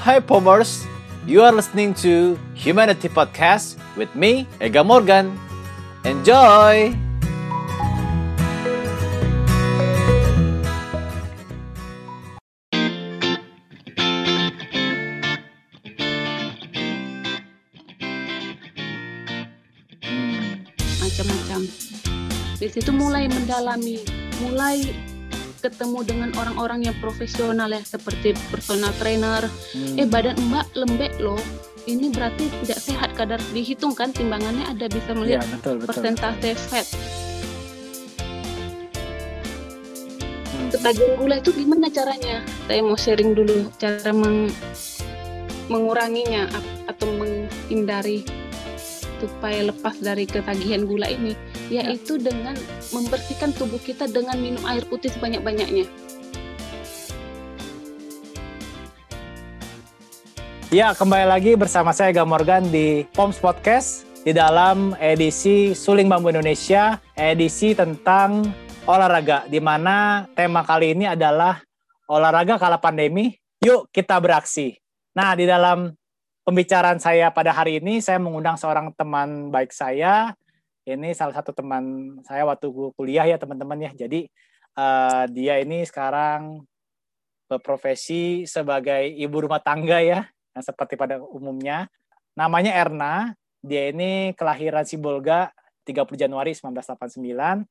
Hi Pomers, you are listening to Humanity Podcast with me, Ega Morgan. Enjoy! macam-macam. Di situ mulai mendalami, mulai ketemu dengan orang-orang yang profesional ya seperti personal trainer. Hmm. Eh badan Mbak lembek loh. Ini berarti tidak sehat kadar dihitung kan timbangannya ada bisa melihat betul, betul. persentase fat. Hmm. Ketagihan gula itu gimana caranya? Saya mau sharing dulu cara meng- menguranginya atau menghindari supaya lepas dari ketagihan gula ini, yaitu dengan membersihkan tubuh kita dengan minum air putih sebanyak-banyaknya. Ya, kembali lagi bersama saya Ega Morgan di Poms Podcast di dalam edisi Suling Bambu Indonesia, edisi tentang olahraga di mana tema kali ini adalah olahraga kala pandemi. Yuk kita beraksi. Nah, di dalam pembicaraan saya pada hari ini saya mengundang seorang teman baik saya. Ini salah satu teman saya waktu kuliah ya, teman-teman ya. Jadi eh, dia ini sekarang berprofesi sebagai ibu rumah tangga ya Nah, seperti pada umumnya. Namanya Erna, dia ini kelahiran Sibolga 30 Januari 1989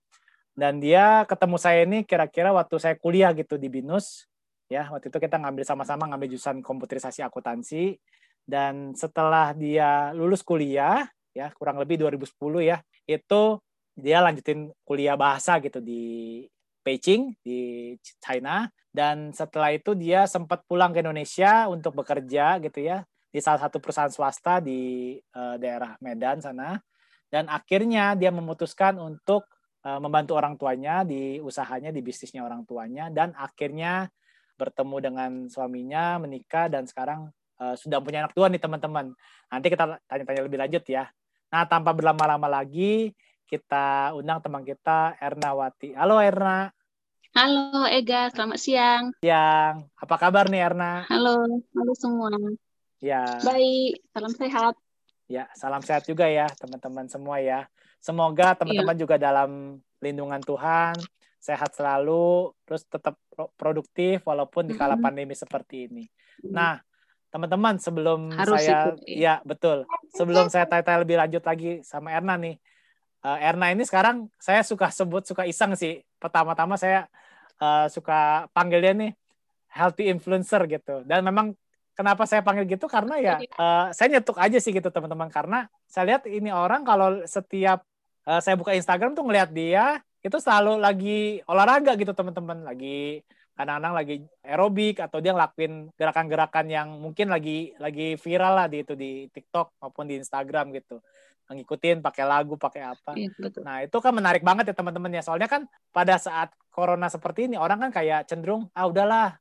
dan dia ketemu saya ini kira-kira waktu saya kuliah gitu di BINUS. Ya, waktu itu kita ngambil sama-sama ngambil jurusan komputerisasi akuntansi dan setelah dia lulus kuliah ya kurang lebih 2010 ya, itu dia lanjutin kuliah bahasa gitu di Beijing di China. Dan setelah itu dia sempat pulang ke Indonesia untuk bekerja gitu ya di salah satu perusahaan swasta di eh, daerah Medan sana. Dan akhirnya dia memutuskan untuk eh, membantu orang tuanya di usahanya di bisnisnya orang tuanya. Dan akhirnya bertemu dengan suaminya menikah dan sekarang eh, sudah punya anak dua nih teman-teman. Nanti kita tanya-tanya lebih lanjut ya nah tanpa berlama-lama lagi kita undang teman kita Ernawati halo Erna Halo Ega, selamat siang. yang apa kabar nih Erna Halo, halo semua. ya Baik, salam sehat. Ya, salam sehat juga ya teman-teman semua ya. Semoga teman-teman juga dalam lindungan Tuhan, sehat selalu, terus tetap pro- produktif walaupun di kala Mhm. pandemi seperti ini. Nah, teman-teman sebelum Harus saya itu, iya. ya betul. Sebelum saya tanya-tanya lebih lanjut lagi sama Erna nih. Eh, Erna ini sekarang saya suka sebut suka iseng sih. Pertama-tama saya eh, suka panggil dia nih healthy influencer gitu. Dan memang kenapa saya panggil gitu karena ya eh, saya nyetuk aja sih gitu teman-teman karena saya lihat ini orang kalau setiap eh, saya buka Instagram tuh ngelihat dia itu selalu lagi olahraga gitu teman-teman lagi kadang-kadang lagi aerobik atau dia ngelakuin gerakan-gerakan yang mungkin lagi lagi viral lah di itu di TikTok maupun di Instagram gitu ngikutin pakai lagu pakai apa Iya, betul. Nah, itu kan menarik banget ya teman-teman ya. Soalnya kan pada saat corona seperti ini orang kan kayak cenderung ah udahlah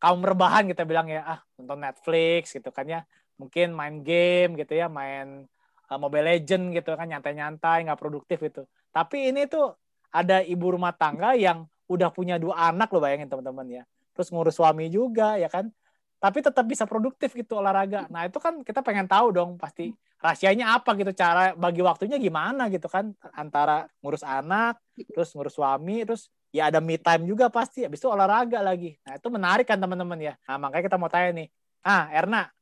kaum rebahan kita bilang ya, ah nonton Netflix gitu kan ya. Mungkin main game gitu ya, main uh, Mobile Legend gitu kan nyantai-nyantai, nggak produktif gitu. Tapi ini tuh ada ibu rumah tangga yang udah punya dua anak loh bayangin teman-teman ya. Terus ngurus suami juga ya kan. Tapi tetap bisa produktif gitu olahraga. Nah, itu kan kita pengen tahu dong pasti rahasianya apa gitu cara bagi waktunya gimana gitu kan antara ngurus anak terus ngurus suami terus ya ada me time juga pasti habis itu olahraga lagi nah itu menarik kan teman-teman ya nah makanya kita mau tanya nih ah Erna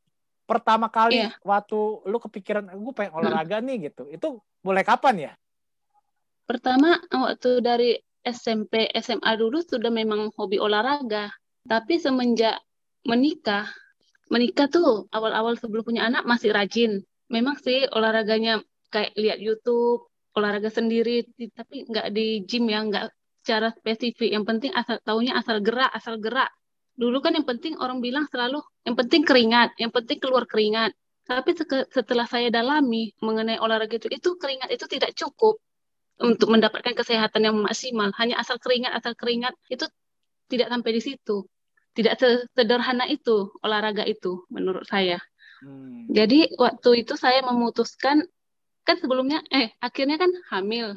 pertama kali Iya. waktu lu kepikiran gue pengen olahraga nih gitu itu mulai kapan ya Pertama, waktu dari SMP, SMA dulu sudah memang hobi olahraga. Tapi semenjak menikah, menikah tuh awal-awal sebelum punya anak masih rajin. Memang sih olahraganya kayak lihat YouTube, olahraga sendiri, di- tapi nggak di gym ya, nggak secara spesifik. Yang penting asal taunya asal gerak, asal gerak. Dulu kan yang penting orang bilang selalu, yang penting keringat, yang penting keluar keringat. Tapi setelah saya dalami mengenai olahraga itu, itu keringat itu tidak cukup untuk mendapatkan kesehatan yang maksimal. Hanya asal keringat, asal keringat itu tidak sampai di situ. Tidak sederhana itu olahraga itu menurut saya. Hmm. Jadi waktu itu saya memutuskan kan sebelumnya eh akhirnya kan hamil.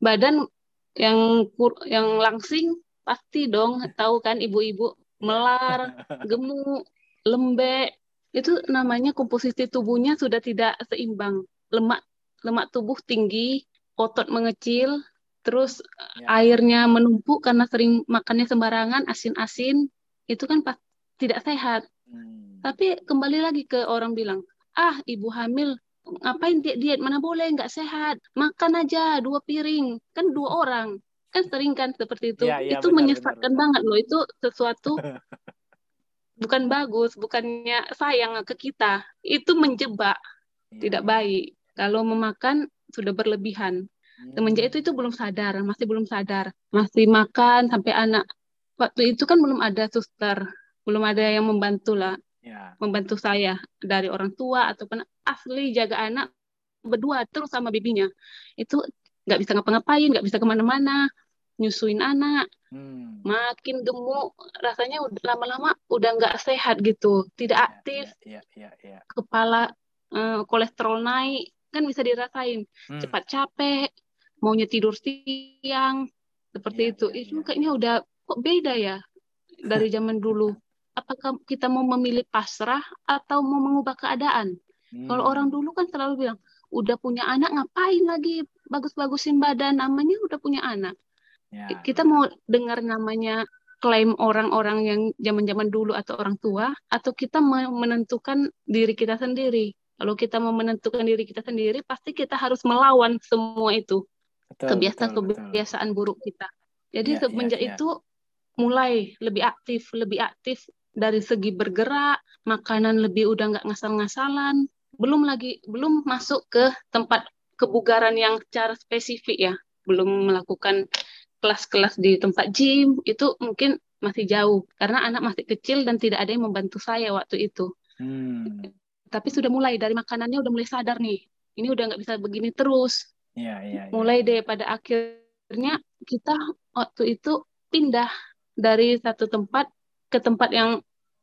Badan yang kur- yang langsing pasti dong tahu kan ibu-ibu melar, gemuk, lembek. itu namanya komposisi tubuhnya sudah tidak seimbang. Lemak lemak tubuh tinggi, otot mengecil, terus ya. airnya menumpuk karena sering makannya sembarangan, asin-asin, itu kan pas, tidak sehat. Hmm. Tapi kembali lagi ke orang bilang, ah ibu hamil ngapain diet diet? Mana boleh? Nggak sehat. Makan aja dua piring. Kan dua orang. Kan sering kan seperti itu. Ya, ya, itu benar, menyesatkan benar, banget loh. itu sesuatu bukan bagus bukannya sayang ke kita. Itu menjebak. Ya. tidak baik. Kalau memakan sudah berlebihan. Semenjak hmm. itu itu belum sadar, masih belum sadar, masih makan sampai anak. Waktu itu kan belum ada suster, belum ada yang membantu lah, ya. membantu saya dari orang tua ataupun asli jaga anak berdua terus sama bibinya. Itu nggak bisa ngapa-ngapain, nggak bisa ke mana-mana, nyusuin anak, hmm. makin gemuk, rasanya lama-lama udah nggak sehat gitu, tidak ya, aktif, ya, ya, ya, ya. kepala uh, kolesterol naik, kan bisa dirasain hmm. cepat capek maunya tidur siang seperti ya, itu ya, itu ya. kayaknya udah kok beda ya dari zaman dulu apakah kita mau memilih pasrah atau mau mengubah keadaan hmm. kalau orang dulu kan selalu bilang udah punya anak ngapain lagi bagus-bagusin badan namanya udah punya anak ya, kita ya. mau dengar namanya klaim orang-orang yang zaman-zaman dulu atau orang tua atau kita menentukan diri kita sendiri kalau kita mau menentukan diri kita sendiri, pasti kita harus melawan semua itu kebiasaan-kebiasaan buruk kita. Jadi ya, semenjak ya, ya. itu mulai lebih aktif, lebih aktif dari segi bergerak, makanan lebih udah nggak ngasal-ngasalan, belum lagi belum masuk ke tempat kebugaran yang cara spesifik ya, belum melakukan kelas-kelas di tempat gym itu mungkin masih jauh karena anak masih kecil dan tidak ada yang membantu saya waktu itu. Hmm tapi sudah mulai dari makanannya udah mulai sadar nih. Ini udah nggak bisa begini terus. Ya, ya, ya. mulai deh pada akhirnya kita waktu itu pindah dari satu tempat ke tempat yang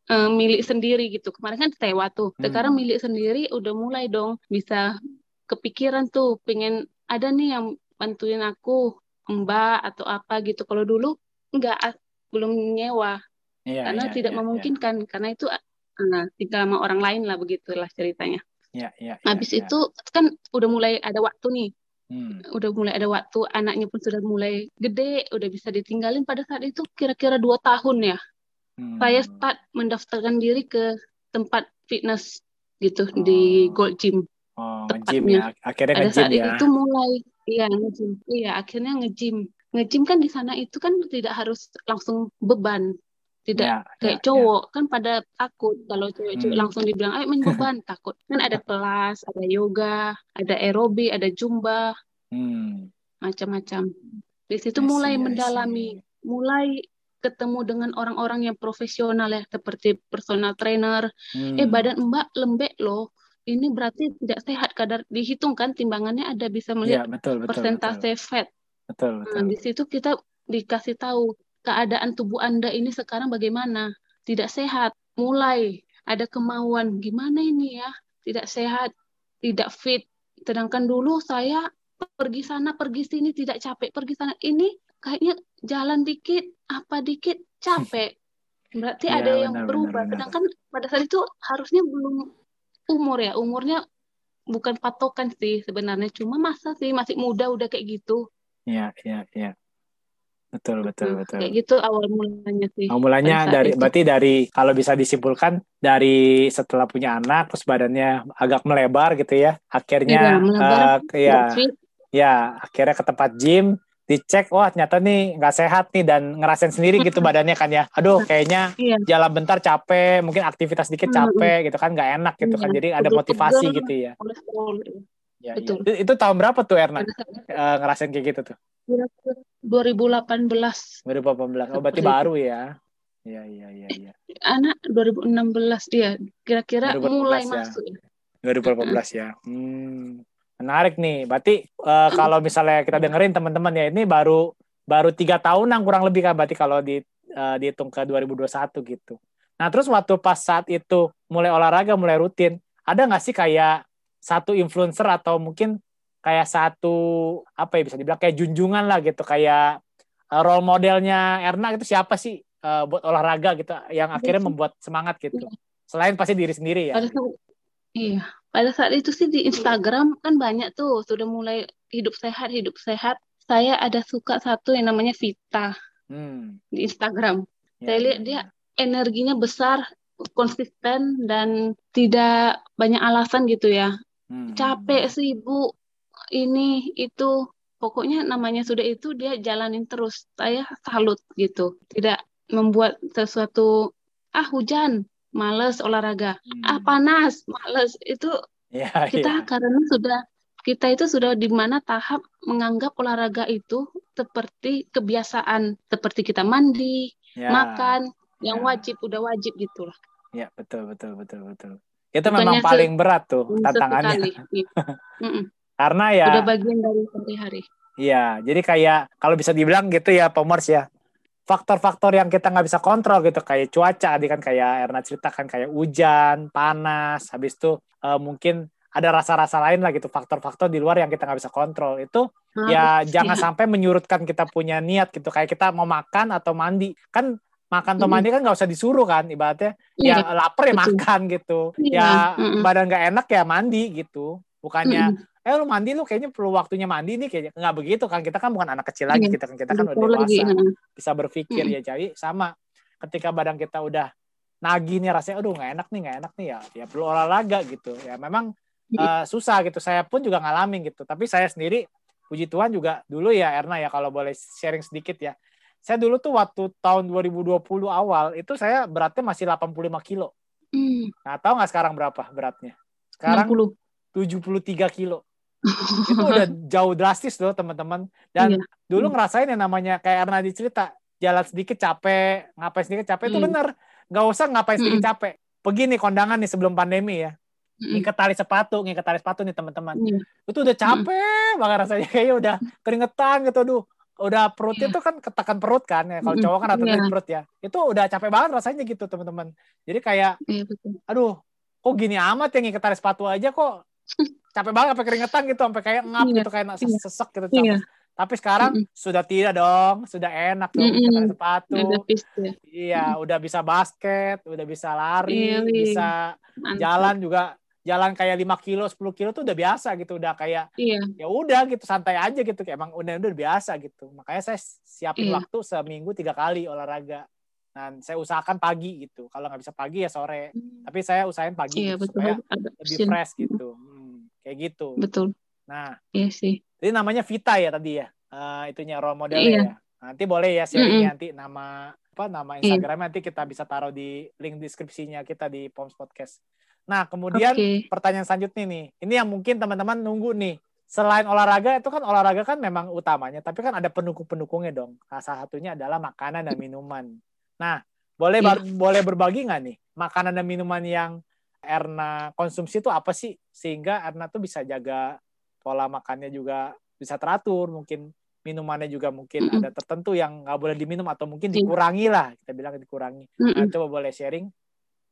uh, milik sendiri gitu. Kemarin kan sewa tuh. Hmm. sekarang milik sendiri udah mulai dong. Bisa kepikiran tuh pengen ada nih yang bantuin aku mbak atau apa gitu. Kalau dulu nggak belum nyewa. Ya, karena ya, tidak ya, memungkinkan. Ya. karena itu nah, tinggal sama orang lain lah begitulah ceritanya. Ya, ya, ya, Habis ya. itu kan udah mulai ada waktu nih. Hmm. Udah mulai ada waktu, anaknya pun sudah mulai gede, udah bisa ditinggalin pada saat itu kira-kira dua tahun ya. Hmm. Saya start mendaftarkan diri ke tempat fitness gitu oh. di Gold Gym. Oh, tepatnya. ya. Akhirnya pada saat ya. itu mulai iya nge-gym. Iya, akhirnya nge-gym. Nge-gym kan di sana itu kan tidak harus langsung beban tidak ya, kayak ya, cowok ya. kan pada takut kalau cewek-cewek hmm. langsung dibilang ayo main beban takut kan ada kelas ada yoga ada aerobi ada jumba hmm. macam-macam di situ mulai mendalami mulai ketemu dengan orang-orang yang profesional ya seperti personal trainer hmm. eh badan mbak lembek loh ini berarti tidak sehat kadar dihitung kan timbangannya ada bisa melihat ya, betul, betul, persentase betul. fat betul, betul. Nah, di situ kita dikasih tahu keadaan tubuh Anda ini sekarang bagaimana? Tidak sehat. Mulai ada kemauan, gimana ini ya? Tidak sehat, tidak fit. Sedangkan dulu saya pergi sana, pergi sini, tidak capek. Pergi sana, ini kayaknya jalan dikit, apa dikit, capek. Berarti ya, ada benar, yang berubah. Benar, benar. Sedangkan pada saat itu harusnya belum umur ya. Umurnya bukan patokan sih sebenarnya. Cuma masa sih masih muda udah kayak gitu. Iya, iya, iya. Betul, betul, betul. Kayak gitu awal mulanya sih. Awal mulanya dari itu. berarti dari kalau bisa disimpulkan dari setelah punya anak terus badannya agak melebar gitu ya. Akhirnya iya, uh, ya ya akhirnya ke tempat gym dicek wah ternyata nih nggak sehat nih dan ngerasain sendiri gitu badannya kan ya aduh kayaknya iya. jalan bentar capek mungkin aktivitas dikit capek gitu kan nggak enak gitu kan iya. jadi ada motivasi gitu ya Ya, Betul. Ya. Itu tahun berapa tuh Erna uh, ngerasain kayak gitu tuh? 2018. 2018. Oh, berarti baru ya. Iya, iya, iya, iya. Anak 2016 dia kira-kira mulai ya. masuk. 2018 ya. Hmm. Menarik nih. Berarti uh, kalau misalnya kita dengerin teman-teman ya ini baru baru tiga tahunan kurang lebih kan berarti kalau di uh, dihitung ke 2021 gitu. Nah terus waktu pas saat itu mulai olahraga mulai rutin ada nggak sih kayak satu influencer atau mungkin kayak satu apa ya bisa dibilang kayak junjungan lah gitu kayak uh, role modelnya Erna itu siapa sih uh, buat olahraga gitu yang akhirnya membuat semangat gitu Selain pasti diri sendiri ya. Pada saat, iya, pada saat itu sih di Instagram kan banyak tuh sudah mulai hidup sehat, hidup sehat. Saya ada suka satu yang namanya Vita Hmm. di Instagram. Ya, Saya lihat dia ya. energinya besar, konsisten dan tidak banyak alasan gitu ya. Hmm. Capek, sibuk, ini itu. Pokoknya namanya sudah itu dia jalanin terus. Saya salut gitu. Tidak membuat sesuatu ah hujan, males olahraga. Ah Hmm. panas, males. Itu Ya, kita ya. karena sudah kita itu sudah di mana tahap menganggap olahraga itu seperti kebiasaan, seperti kita mandi, Ya. makan, yang Ya. wajib udah wajib gitu lah. Ya, betul betul betul betul. Itu Bukannya memang paling berat tuh tantangannya. Iya. Karena ya Udah bagian dari sehari-hari. Iya, jadi kayak kalau bisa dibilang gitu ya, Pomers ya. Faktor-faktor yang kita nggak bisa kontrol gitu, kayak cuaca, tadi kan kayak Erna ceritakan kayak hujan, panas, habis itu eh, mungkin ada rasa-rasa lain lah gitu, faktor-faktor di luar yang kita nggak bisa kontrol. Itu ya Harus, jangan iya. sampai menyurutkan kita punya niat gitu, kayak kita mau makan atau mandi. Kan makan mandi kan nggak usah disuruh kan, ibaratnya Iya, ya lapar ya betul. makan gitu. Iya, Ya badan nggak enak ya mandi gitu. Bukannya eh lu mandi lu kayaknya perlu waktunya mandi nih kayaknya nggak begitu kan. Kita kan bukan anak kecil lagi Iya, kita kan kita kan udah dewasa bisa berpikir ya. Jadi sama ketika badan kita udah nagih nih rasanya aduh nggak enak nih nggak enak nih ya ya perlu olahraga gitu. Ya memang eh, susah gitu. Saya pun juga ngalamin gitu. Tapi saya sendiri puji Tuhan juga dulu ya Erna ya kalau boleh sharing sedikit ya saya dulu tuh waktu tahun 2020 awal itu saya beratnya masih 85 kilo Hmm, nah tahu nggak sekarang berapa beratnya sekarang 60. 73 kilo itu udah jauh drastis loh teman-teman dan Iya. dulu Hmm. ngerasain yang namanya kayak Erna cerita jalan sedikit capek ngapain sedikit capek itu Hmm. bener nggak usah ngapain sedikit Mm-mm. capek begini kondangan nih sebelum pandemi ya Mm-mm. ngikat tali sepatu ngikat tali sepatu nih teman-teman Iya. itu udah capek banget rasanya kayaknya udah keringetan gitu aduh udah perutnya Iya. tuh kan ketekan perut kan ya kalau cowok kan rata Iya. perut ya itu udah capek banget rasanya gitu teman-teman jadi kayak Iya, betul. aduh kok gini amat ya ngikat tali sepatu aja kok capek banget sampai keringetan gitu sampai kayak ngap Iya, gitu kayak iya. sesek gitu Iya. tapi sekarang Mm-mm. sudah tidak dong sudah enak dong Mm-mm. ngikat tali sepatu ya. iya udah bisa basket udah bisa lari Iya, Wih. bisa Mantap. jalan juga jalan kayak 5 kilo 10 kilo tuh udah biasa gitu udah kayak Iya. ya udah gitu santai aja gitu kayak emang udah udah biasa gitu makanya saya siapin Iya. waktu seminggu tiga kali olahraga dan saya usahakan pagi gitu kalau nggak bisa pagi ya sore tapi saya usahain pagi Iya, gitu, betul. supaya Ada lebih option. fresh gitu Hmm, kayak gitu Betul. nah Iya sih. jadi namanya Vita ya tadi ya Eh, itunya role modelnya Iya. ya nanti boleh ya sharing Mm-mm. nanti nama apa nama Iya. Instagram nanti kita bisa taruh di link deskripsinya kita di Poms Podcast nah kemudian Oke. pertanyaan selanjutnya nih. Ini yang mungkin teman-teman nunggu nih. Selain olahraga itu kan olahraga kan memang utamanya, tapi kan ada pendukung-pendukungnya dong. Nah, salah satunya adalah makanan dan minuman. Nah, boleh bar- boleh berbagi nggak nih makanan dan minuman yang Erna konsumsi itu apa sih sehingga Erna tuh bisa jaga pola makannya juga bisa teratur, mungkin minumannya juga mungkin ada tertentu yang nggak boleh diminum atau mungkin Iya. dikurangi lah, kita bilang dikurangi. Nah, coba boleh sharing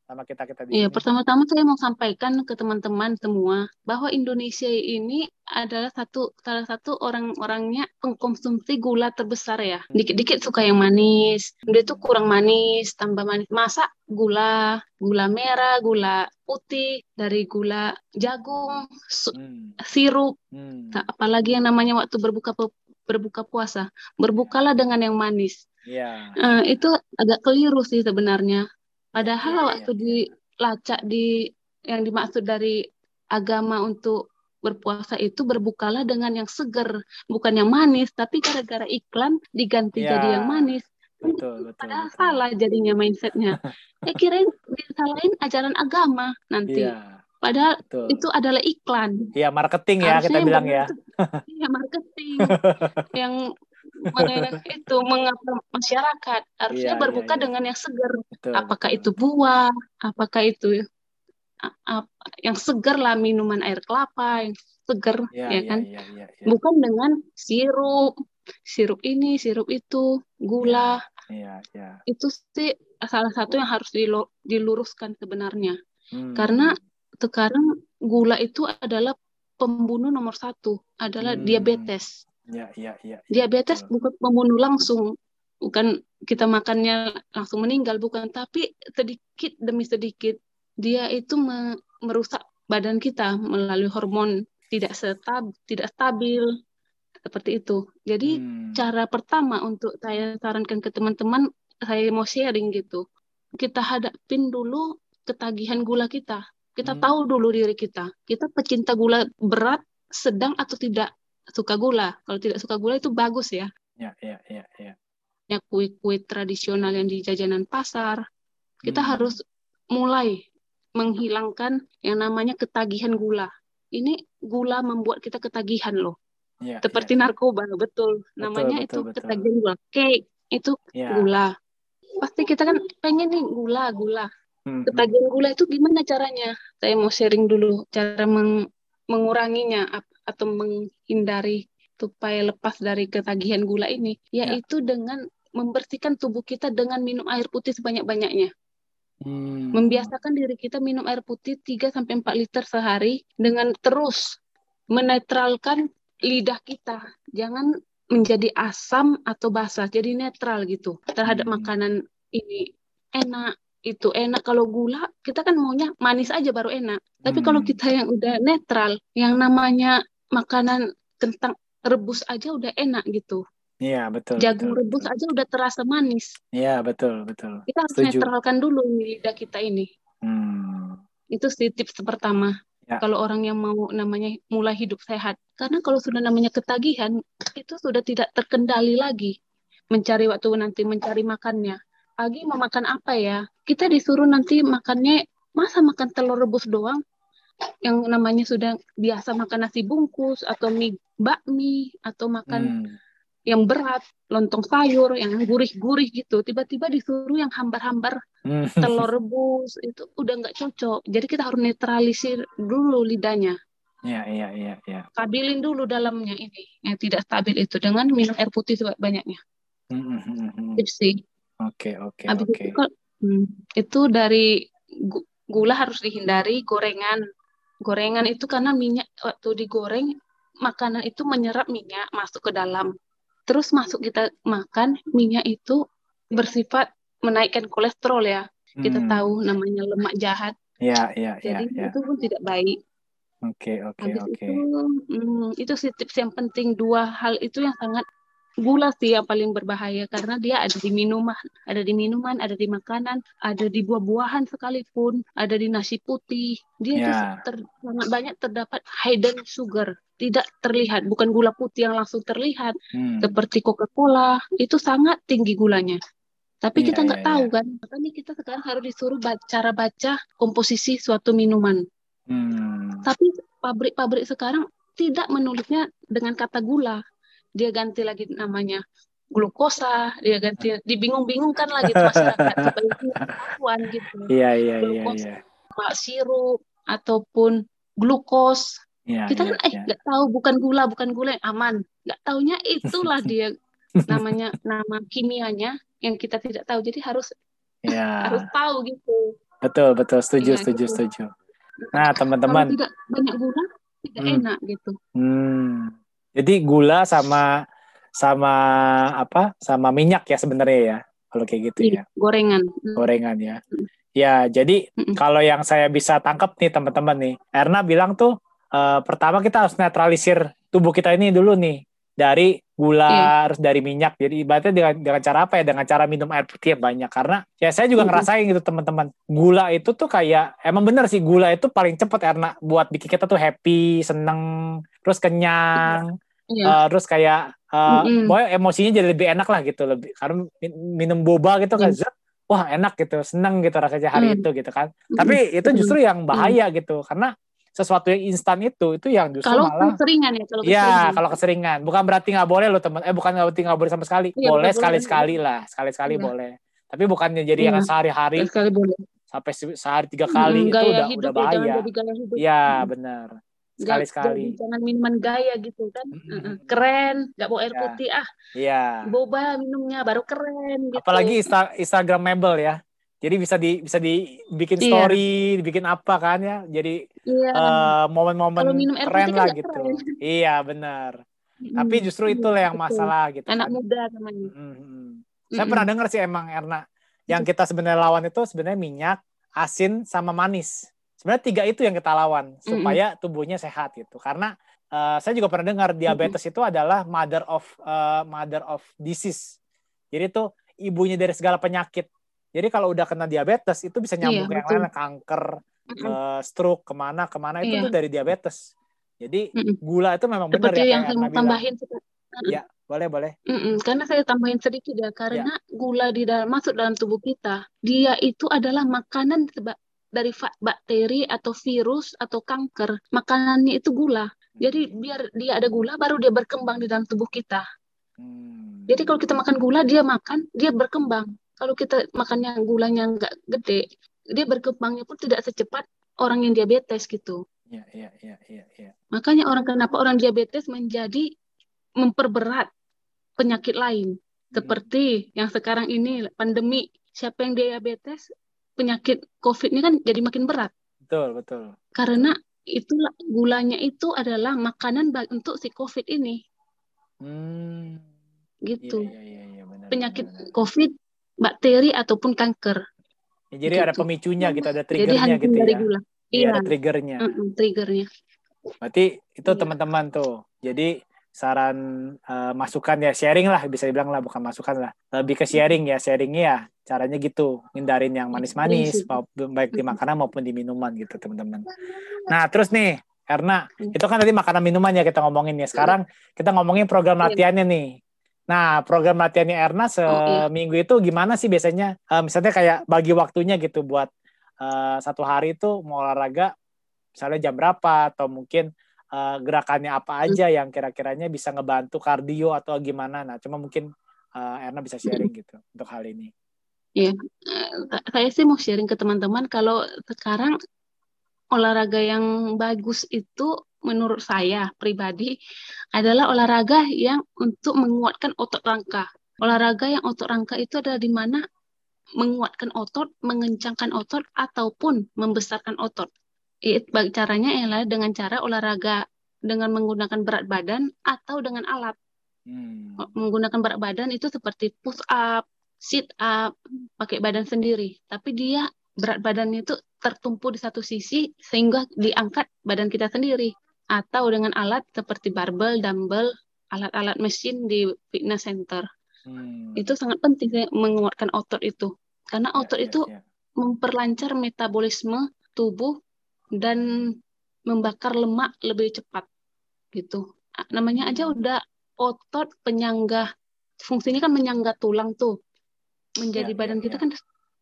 sama kita kita di Iya, sini. pertama-tama saya mau sampaikan ke teman-teman semua bahwa Indonesia ini adalah satu salah satu orang-orangnya pengkonsumsi gula terbesar ya. Dikit-dikit suka yang manis, dia tuh kurang manis, tambah manis. Masa gula, gula merah, gula putih, dari gula jagung, su- Hmm, sirup, hmm. Nah, apalagi yang namanya waktu berbuka pu- berbuka puasa. Berbukalah dengan yang manis. Iya. Eh, itu agak keliru sih sebenarnya. Padahal iya, waktu dilacak di yang dimaksud dari agama untuk berpuasa itu berbukalah dengan yang seger, bukan yang manis, tapi gara-gara iklan diganti Iya. jadi yang manis. Betul, betul, Padahal betul. salah jadinya mindsetnya. Ya kirain disalahin ajaran agama nanti. Iya, Padahal betul. itu adalah iklan. Iya, marketing ya Harusnya kita bilang ya. Iya, marketing yang mengenai itu mengapa masyarakat harusnya Iya, berbuka iya, iya. dengan yang segar. Betul. Apakah betul. itu buah, apakah itu apa- yang segar lah minuman air kelapa yang segar Iya, ya iya, kan. iya, iya, iya. Bukan dengan sirup, sirup ini, sirup itu, gula. Iya, iya. Itu sih salah satu yang harus diluruskan sebenarnya. Hmm. Karena sekarang gula itu adalah pembunuh nomor satu, adalah Hmm. diabetes. Iya, iya. iya, Diabetes bukan membunuh langsung, bukan kita makannya langsung meninggal, bukan, tapi sedikit demi sedikit dia itu me- merusak badan kita melalui hormon tidak setab tidak stabil seperti itu. Jadi Hmm. cara pertama untuk saya sarankan ke teman-teman, saya mau sharing gitu. Kita hadapin dulu ketagihan gula kita. Kita Hmm. tahu dulu diri kita. Kita pecinta gula berat, sedang atau tidak suka gula. Kalau tidak suka gula itu bagus ya. Ya, ya, ya, ya. Ya kue-kue tradisional yang di jajanan pasar. Kita Hmm. harus mulai menghilangkan yang namanya ketagihan gula. Ini gula membuat kita ketagihan loh. Ya, Seperti narkoba, betul. Namanya betul, itu betul. ketagihan gula. Cake itu ya. ya. gula. Pasti kita kan pengen nih gula, gula. Hmm, hmm. Ketagihan gula itu gimana caranya? Saya mau sharing dulu cara meng- menguranginya atau menghindari supaya lepas dari ketagihan gula ini, Ya. yaitu dengan membersihkan tubuh kita dengan minum air putih sebanyak-banyaknya. Hmm. Membiasakan diri kita minum air putih 3 sampai 4 liter sehari dengan terus menetralkan lidah kita. Jangan menjadi asam atau basah, jadi netral gitu terhadap Hmm. makanan ini. Enak, itu enak kalau gula kita kan maunya manis aja baru enak. Tapi Hmm. kalau kita yang udah netral, yang namanya makanan kentang rebus aja udah enak gitu. Iya, betul. Jagung betul, rebus betul. aja udah terasa manis. Iya, betul, betul. Kita harus Setuju. netralkan dulu lidah kita ini. Hmm. Itu sih tips pertama. Ya. Kalau orang yang mau namanya mulai hidup sehat. Karena kalau sudah namanya ketagihan, itu sudah tidak terkendali lagi. Mencari waktu nanti mencari makannya. Pagi mau makan apa ya? Kita disuruh nanti makannya, masa makan telur rebus doang? Yang namanya sudah biasa makan nasi bungkus, atau mie bakmi, atau makan Hmm. yang berat, lontong sayur, yang gurih-gurih gitu. Tiba-tiba disuruh yang hambar-hambar Hmm. telur rebus itu udah nggak cocok. Jadi kita harus netralisir dulu lidahnya. Iya, iya, iya, iya. Stabilin dulu dalamnya ini yang tidak stabil itu dengan minum air putih sebanyak-banyaknya. Hmm, hmm, hmm. Tips sih. Oke, oke, oke. itu dari gu- gula harus dihindari gorengan. Gorengan itu karena minyak waktu digoreng makanan itu menyerap minyak masuk ke dalam. Terus masuk kita makan minyak itu bersifat menaikkan kolesterol ya. Kita Hmm. tahu namanya lemak jahat. Iya, iya, iya, Jadi iya. itu pun tidak baik. Oke, oke, Habis oke. itu, hmm, itu sih tips yang penting. Dua hal itu yang sangat gula sih yang paling berbahaya karena dia ada di minuman, ada di minuman, ada di makanan, ada di buah-buahan sekalipun, ada di nasi putih. Dia Ya. ter- sangat banyak terdapat hidden sugar, tidak terlihat, bukan gula putih yang langsung terlihat Hmm. seperti Coca-Cola itu sangat tinggi gulanya. Tapi Iya, kita nggak iya, tahu kan, makanya kita sekarang harus disuruh ba- cara baca komposisi suatu minuman. Hmm. Tapi pabrik-pabrik sekarang tidak menulisnya dengan kata gula. Dia ganti lagi namanya glukosa, dia ganti dibingung-bingungkan lagi tuh masyarakat gitu. Iya, iya, iya, Glukosa, iya. Sirup ataupun glukos. Iya, Kita iya, kan eh iya. nggak tahu bukan gula, bukan gula yang aman. Nggak taunya itulah dia namanya nama kimianya yang kita tidak tahu. Jadi harus Iya. harus tahu gitu. Betul, betul. Setuju, Iya, setuju, gitu. setuju. Nah, teman-teman, tidak banyak gula tidak Hmm. enak gitu. hmm. Jadi gula sama sama apa? Sama minyak ya sebenarnya ya. Kalau kayak gitu Iya, ya. gorengan. Gorengan ya. Ya, jadi Mm-mm. kalau yang saya bisa tangkap nih teman-teman nih, Erna bilang tuh eh, pertama kita harus netralisir tubuh kita ini dulu nih dari gula, Iya. harus dari minyak. Jadi ibaratnya dengan dengan cara apa ya? Dengan cara minum air putih yang banyak. Karena ya saya juga Mm-mm. ngerasain gitu teman-teman. Gula itu tuh kayak emang bener sih gula itu paling cepet Erna buat bikin kita tuh happy, seneng, terus kenyang, Iya. eh, terus kayak eh, Mm-mm. pokoknya emosinya jadi lebih enak lah gitu lebih karena min- minum boba gitu kan Iya. zet, wah enak gitu seneng gitu rasanya hari Mm. itu gitu kan tapi itu Mm. justru yang bahaya gitu karena sesuatu yang instan itu itu yang justru kalau malah keseringan ya, kalau ya keseringan. kalau keseringan bukan berarti nggak boleh loh teman eh bukan berarti nggak boleh sama sekali Iya, boleh sekali boleh. sekali lah sekali sekali Iya. boleh tapi bukannya jadi Iya. yang sehari-hari sekali boleh. sampai se- sehari tiga kali Mm, itu udah hidup udah ya, bahaya ya Mm. benar sekali sekali Jangan, jangan minuman gaya gitu kan. Keren, nggak bawa air Ya. putih ah, iya boba minumnya baru keren gitu. apalagi Insta Instagramable ya jadi bisa di bisa dibikin Iya. story dibikin apa kan ya jadi Iya. eh, momen-momen keren kan lah gitu keren. iya benar Mm, tapi justru iya, itulah yang masalah gitu Anak kan muda namanya. Mm-mm. saya Mm-mm. pernah dengar sih emang Erna yang kita sebenarnya lawan itu sebenarnya minyak asin, sama manis. Sebenarnya tiga itu yang kita lawan supaya tubuhnya sehat gitu. Karena uh, saya juga pernah dengar diabetes itu adalah mother of uh, mother of disease. Jadi itu ibunya dari segala penyakit. Jadi kalau udah kena diabetes itu bisa nyambung iya, ke yang lain, kanker, uh, stroke, ke mana ke mana itu iya. tuh dari diabetes. Jadi gula itu memang benar ya. yang saya tambahin. Ya, boleh boleh. Mm-mm, karena saya tambahin sedikit ya, karena ya. gula di dalam masuk dalam tubuh kita, dia itu adalah makanan dari bakteri atau virus atau kanker. Makanannya itu gula. Jadi hmm. biar dia ada gula, baru dia berkembang di dalam tubuh kita. Hmm. Jadi kalau kita makan gula, dia makan, dia berkembang. Kalau kita makannya gulanya nggak gede, dia berkembangnya pun tidak secepat orang yang diabetes gitu. Ya, ya, ya, ya, ya. Makanya orang kenapa orang diabetes menjadi memperberat penyakit lain hmm. seperti yang sekarang ini pandemi. Siapa yang diabetes, penyakit COVID ini kan jadi makin berat. Betul, betul. Karena itulah gulanya itu adalah makanan untuk si COVID ini. Hmm. Gitu. Iya, iya, iya, iya benar, penyakit benar. COVID, bakteri ataupun kanker. Ya, jadi gitu. ada pemicunya gitu, ada triggernya gitu ya. Gula. Iya, ada triggernya. Mm -mm, triggernya. Berarti itu iya. teman-teman iya. tuh. Jadi saran uh, masukan ya sharing lah bisa dibilang lah bukan masukan lah lebih ke sharing ya sharingnya ya caranya gitu hindarin yang manis-manis baik di makanan maupun di minuman gitu teman-teman. Nah terus nih karena itu kan tadi makanan minuman ya kita ngomongin ya sekarang kita ngomongin program iya. latihannya nih. Nah, program latihannya Erna seminggu itu gimana sih biasanya? Uh, misalnya kayak bagi waktunya gitu buat uh, satu hari itu mau olahraga, misalnya jam berapa atau mungkin uh, gerakannya apa aja yang kira-kiranya bisa ngebantu kardio atau gimana? Nah, cuma mungkin uh, Erna bisa sharing gitu untuk hal ini. Iya, saya sih mau sharing ke teman-teman kalau sekarang olahraga yang bagus itu menurut saya pribadi adalah olahraga yang untuk menguatkan otot rangka. Olahraga yang otot rangka itu adalah di mana menguatkan otot, mengencangkan otot, ataupun membesarkan otot. It, caranya ialah dengan cara olahraga dengan menggunakan berat badan atau dengan alat. Hmm. Menggunakan berat badan itu seperti push up, sit up, pakai badan sendiri. Tapi dia berat badannya itu tertumpu di satu sisi sehingga diangkat badan kita sendiri atau dengan alat seperti barbel, dumbbell, alat-alat mesin di fitness center. Hmm. Itu sangat penting menguatkan otot itu. Karena ya, otot ya, itu ya. memperlancar metabolisme tubuh dan membakar lemak lebih cepat. Gitu. Namanya aja hmm. udah otot penyangga. Fungsinya kan menyangga tulang tuh. Menjadi ya, badan ya, kita ya. kan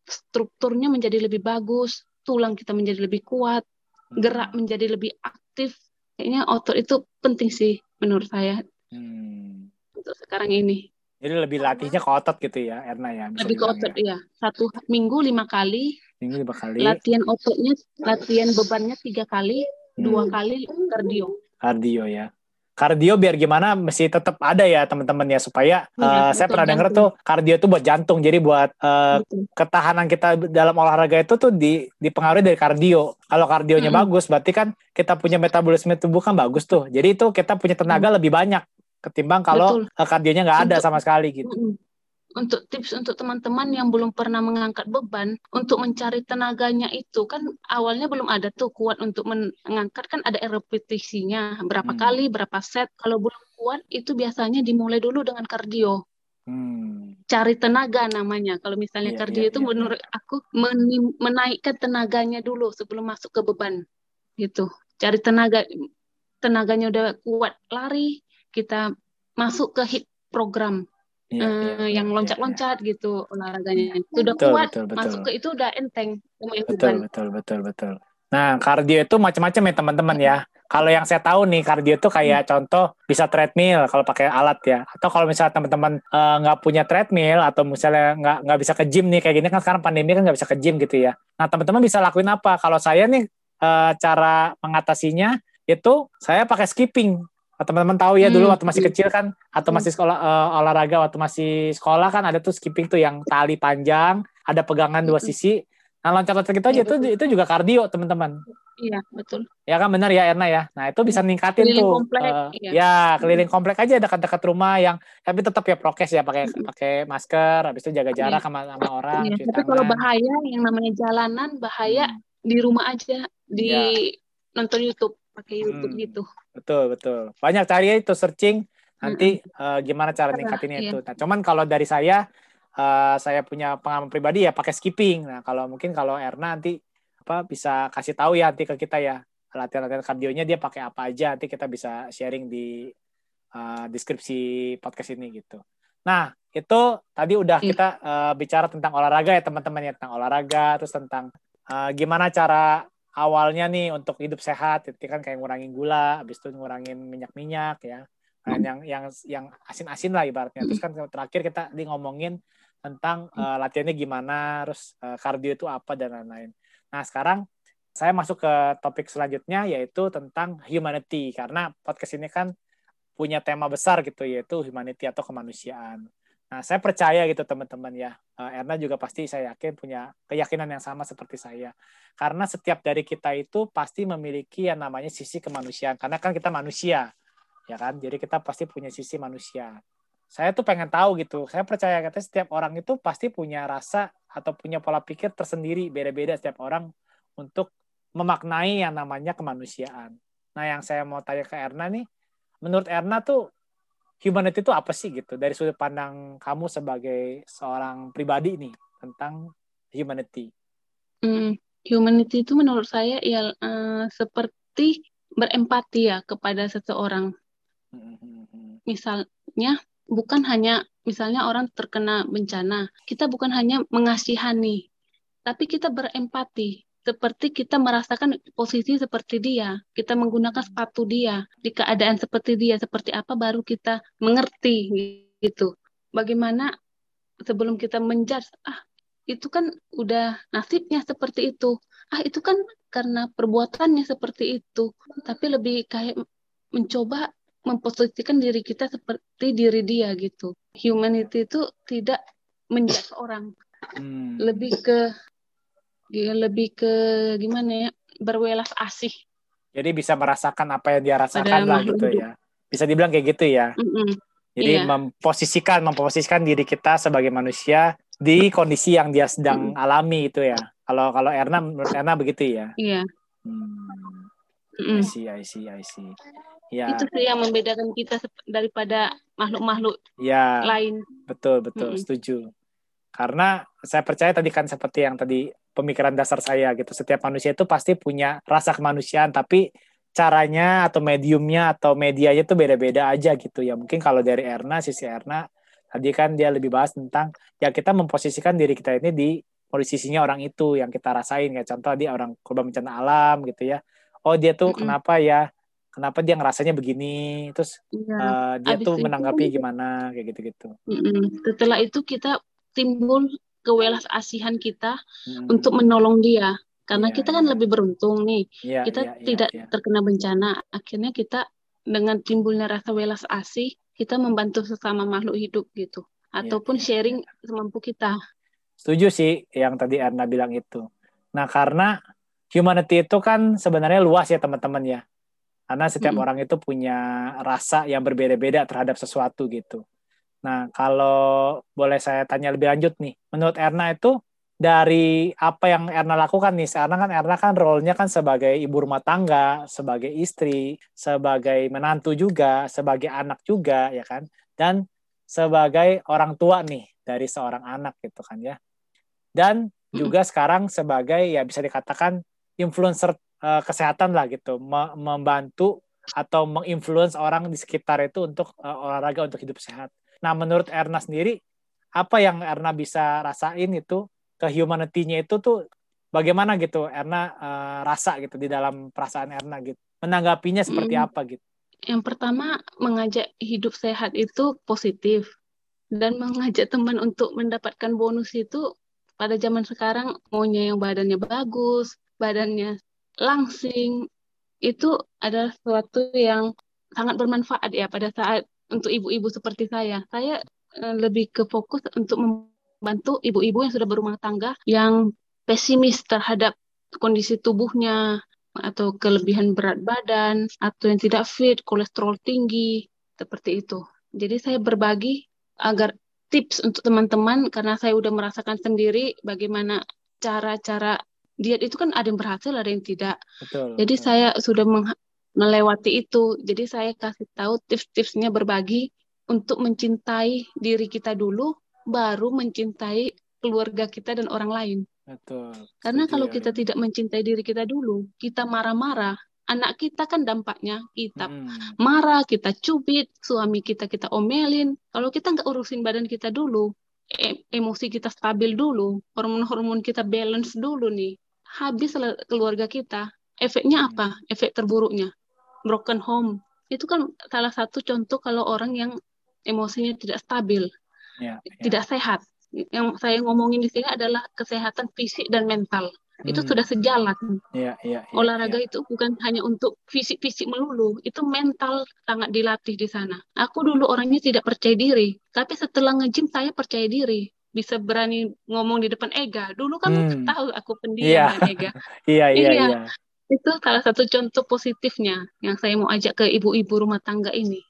strukturnya menjadi lebih bagus, tulang kita menjadi lebih kuat, gerak hmm. menjadi lebih aktif, kayaknya otot itu penting sih menurut saya hmm. untuk sekarang ini. Jadi lebih latihnya ke otot gitu ya, Erna ya? Lebih ke otot, ya. Satu minggu lima kali. Minggu lima kali. Latihan ototnya, latihan bebannya tiga kali, hmm. dua kali kardio. Kardio ya kardio biar gimana mesti tetap ada ya teman-teman ya supaya ya, uh, saya pernah dengar tuh kardio itu buat jantung. Jadi buat uh, ketahanan kita dalam olahraga itu tuh di dipengaruhi dari kardio. Kalau kardionya -hmm. bagus berarti kan kita punya metabolisme tubuh kan bagus tuh. Jadi itu kita punya tenaga -hmm. lebih banyak ketimbang kalau Betul. kardionya nggak ada sama sekali gitu. -hmm untuk tips untuk teman-teman yang belum pernah mengangkat beban untuk mencari tenaganya itu kan awalnya belum ada tuh kuat untuk mengangkat kan ada repetisinya. Berapa hmm. kali berapa set. Kalau belum kuat itu biasanya dimulai dulu dengan kardio. Hmm. cari tenaga namanya. Kalau misalnya yeah, kardio yeah, itu yeah, menurut aku menaikkan tenaganya dulu sebelum masuk ke beban gitu. Cari tenaga tenaganya udah kuat lari kita masuk ke hit program ya, uh, ya, yang loncat-loncat ya, gitu olahraganya. Sudah betul, kuat, betul, betul. masuk ke itu udah enteng. Betul, betul, betul, betul. Nah, kardio itu macam-macam ya teman-teman ya. Kalau yang saya tahu nih kardio itu kayak hmm. contoh bisa treadmill kalau pakai alat ya. Atau kalau misalnya teman-teman eh, nggak uh, punya treadmill atau misalnya nggak nggak bisa ke gym nih kayak gini kan sekarang pandemi kan nggak bisa ke gym gitu ya. Nah teman-teman bisa lakuin apa? Kalau saya nih uh, cara mengatasinya itu saya pakai skipping teman-teman tahu ya dulu hmm. waktu masih kecil kan atau hmm. masih sekolah uh, olahraga waktu masih sekolah kan ada tuh skipping tuh yang tali panjang ada pegangan dua hmm. sisi Nah loncat-loncat gitu aja Iya, itu betul. itu juga kardio teman-teman. Iya, betul. Ya kan benar ya Erna ya. Nah itu bisa ningkatin Keliling tuh. komplek, eh, iya. Ya keliling komplek aja dekat-dekat rumah yang tapi tetap ya prokes ya pakai pakai masker. Habis itu jaga jarak Iya. sama sama orang. Iya, tapi kalau bahaya yang namanya jalanan bahaya Hmm, di rumah aja di Ya. nonton YouTube pakai YouTube Hmm. gitu. Betul betul. Banyak cari itu searching nanti eh, gimana cara ningkatinnya iya. itu. Nah cuman kalau dari saya eh, saya punya pengalaman pribadi ya pakai skipping. Nah kalau mungkin kalau Erna nanti apa bisa kasih tahu ya nanti ke kita ya latihan-latihan kardionya dia pakai apa aja nanti kita bisa sharing di uh, deskripsi podcast ini gitu. Nah itu tadi udah Iya. kita uh, bicara tentang olahraga ya teman-teman ya tentang olahraga terus tentang uh, gimana cara awalnya nih untuk hidup sehat itu kan kayak ngurangin gula, habis itu ngurangin minyak-minyak ya. Nah, yang yang yang asin-asin lah ibaratnya. Terus kan terakhir kita di ngomongin tentang uh, latihannya gimana, terus uh, kardio itu apa dan lain-lain. Nah, sekarang saya masuk ke topik selanjutnya yaitu tentang humanity karena podcast ini kan punya tema besar gitu yaitu humanity atau kemanusiaan. Nah, saya percaya gitu teman-teman ya. Eh, Erna juga pasti saya yakin punya keyakinan yang sama seperti saya. Karena setiap dari kita itu pasti memiliki yang namanya sisi kemanusiaan karena kan kita manusia. Ya kan? Jadi kita pasti punya sisi manusia. Saya tuh pengen tahu gitu. Saya percaya katanya setiap orang itu pasti punya rasa atau punya pola pikir tersendiri beda-beda setiap orang untuk memaknai yang namanya kemanusiaan. Nah, yang saya mau tanya ke Erna nih, menurut Erna tuh humanity itu apa sih gitu dari sudut pandang kamu sebagai seorang pribadi nih tentang humanity? Hmm, humanity itu menurut saya ya eh, seperti berempati ya kepada seseorang. Misalnya bukan hanya misalnya orang terkena bencana, kita bukan hanya mengasihani, tapi kita berempati. Seperti kita merasakan posisi seperti dia, kita menggunakan sepatu dia, di keadaan seperti dia, seperti apa baru kita mengerti gitu. Bagaimana sebelum kita menjudge, ah itu kan udah nasibnya seperti itu. Ah itu kan karena perbuatannya seperti itu. Tapi lebih kayak mencoba memposisikan diri kita seperti diri dia gitu. Humanity itu tidak menjudge orang, Hmm. lebih ke lebih ke gimana ya berwelas asih. Jadi bisa merasakan apa yang dia rasakan Pada lah gitu hidup. ya. Bisa dibilang kayak gitu ya. Mm-mm. Jadi Iya. memposisikan memposisikan diri kita sebagai manusia di kondisi yang dia sedang alami itu ya. Kalau kalau Erna menurut Erna begitu ya. Iya. Hmm. Mm-mm. I see, I see, I see. Ya, Itu sih yang membedakan kita daripada makhluk-makhluk ya. lain. Betul, betul, Mm-mm. setuju. Karena saya percaya tadi kan seperti yang tadi pemikiran dasar saya gitu. Setiap manusia itu pasti punya rasa kemanusiaan, tapi caranya atau mediumnya atau medianya itu beda-beda aja gitu ya. Mungkin kalau dari Erna, sisi Erna, tadi kan dia lebih bahas tentang ya kita memposisikan diri kita ini di posisinya orang itu yang kita rasain. Kayak contoh dia orang korban bencana alam gitu ya. Oh dia tuh Mm-mm. kenapa ya? Kenapa dia ngerasanya begini? Terus Iya. eh, dia tuh menanggapi kan- gimana kayak gitu-gitu. Mm-mm. Setelah itu kita timbul kewelas asihan kita Hmm. untuk menolong dia. Karena Iya, kita kan iya. lebih beruntung nih. Iya, Kita iya, iya, tidak iya. terkena bencana. Akhirnya kita dengan timbulnya rasa welas asih, kita membantu sesama makhluk hidup gitu. Ataupun iya, sharing semampu kita. Setuju sih yang tadi Erna bilang itu. Nah, karena humanity itu kan sebenarnya luas ya teman-teman ya. Karena setiap orang itu punya rasa yang berbeda-beda terhadap sesuatu gitu. Nah, kalau boleh saya tanya lebih lanjut nih, menurut Erna itu dari apa yang Erna lakukan nih, sekarang kan Erna kan role-nya kan sebagai ibu rumah tangga, sebagai istri, sebagai menantu juga, sebagai anak juga ya kan, dan sebagai orang tua nih dari seorang anak gitu kan ya. Dan juga sekarang sebagai ya bisa dikatakan influencer eh, kesehatan lah gitu, Me- membantu atau menginfluence orang di sekitar itu untuk eh, olahraga untuk hidup sehat. Nah, menurut Erna sendiri, apa yang Erna bisa rasain itu ke humanity-nya itu tuh bagaimana gitu Erna eh, rasa gitu di dalam perasaan Erna gitu. Menanggapinya seperti Mm. apa gitu. Yang pertama, mengajak hidup sehat itu positif. Dan mengajak teman untuk mendapatkan bonus itu pada zaman sekarang maunya yang badannya bagus, badannya langsing, itu adalah sesuatu yang sangat bermanfaat ya pada saat untuk ibu-ibu seperti saya. Saya eh, lebih ke fokus untuk membantu ibu-ibu yang sudah berumah tangga yang pesimis terhadap kondisi tubuhnya atau kelebihan berat badan atau yang tidak fit, kolesterol tinggi, seperti itu. Jadi saya berbagi agar tips untuk teman-teman karena saya udah merasakan sendiri bagaimana cara-cara diet itu kan ada yang berhasil, ada yang tidak. Betul, Jadi betul. saya sudah melewati itu. Jadi saya kasih tahu tips-tipsnya berbagi untuk mencintai diri kita dulu, baru mencintai keluarga kita dan orang lain. Betul. Karena kalau ya. kita tidak mencintai diri kita dulu, kita marah-marah, anak kita kan dampaknya kita hmm. marah, kita cubit, suami kita kita omelin. Kalau kita nggak urusin badan kita dulu, e emosi kita stabil dulu, hormon-hormon kita balance dulu nih, habis keluarga kita. Efeknya apa? Efek terburuknya broken home. Itu kan salah satu contoh kalau orang yang emosinya tidak stabil, yeah, yeah. tidak sehat yang saya ngomongin di sini adalah kesehatan fisik dan mental. Itu hmm. sudah sejalan. Ya, ya, ya, Olahraga ya. itu bukan hanya untuk fisik-fisik melulu, itu mental sangat dilatih di sana. Aku dulu orangnya tidak percaya diri, tapi setelah nge-gym saya percaya diri bisa berani ngomong di depan Ega. Dulu kan hmm. tahu aku pendiam yeah. dan Ega. iya, iya, iya. Itu salah satu contoh positifnya yang saya mau ajak ke ibu-ibu rumah tangga ini.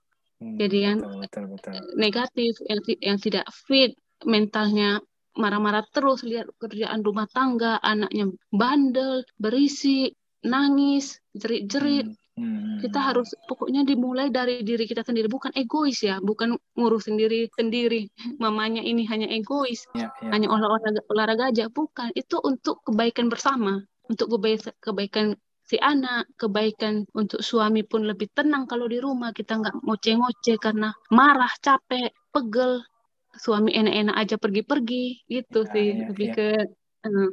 Hmm, Jadi yang betul, betul, betul. negatif, yang, yang tidak fit, mentalnya marah-marah terus lihat kerjaan rumah tangga anaknya bandel berisi nangis jerit-jerit hmm, hmm. kita harus pokoknya dimulai dari diri kita sendiri bukan egois ya bukan ngurus sendiri sendiri mamanya ini hanya egois ya, ya. hanya olahraga olahraga aja bukan itu untuk kebaikan bersama untuk kebaikan kebaikan si anak, kebaikan untuk suami pun lebih tenang kalau di rumah kita nggak ngoceh-ngoceh karena marah, capek, pegel, suami enak-enak aja pergi-pergi gitu ya, sih ya, lebih ya. ke uh,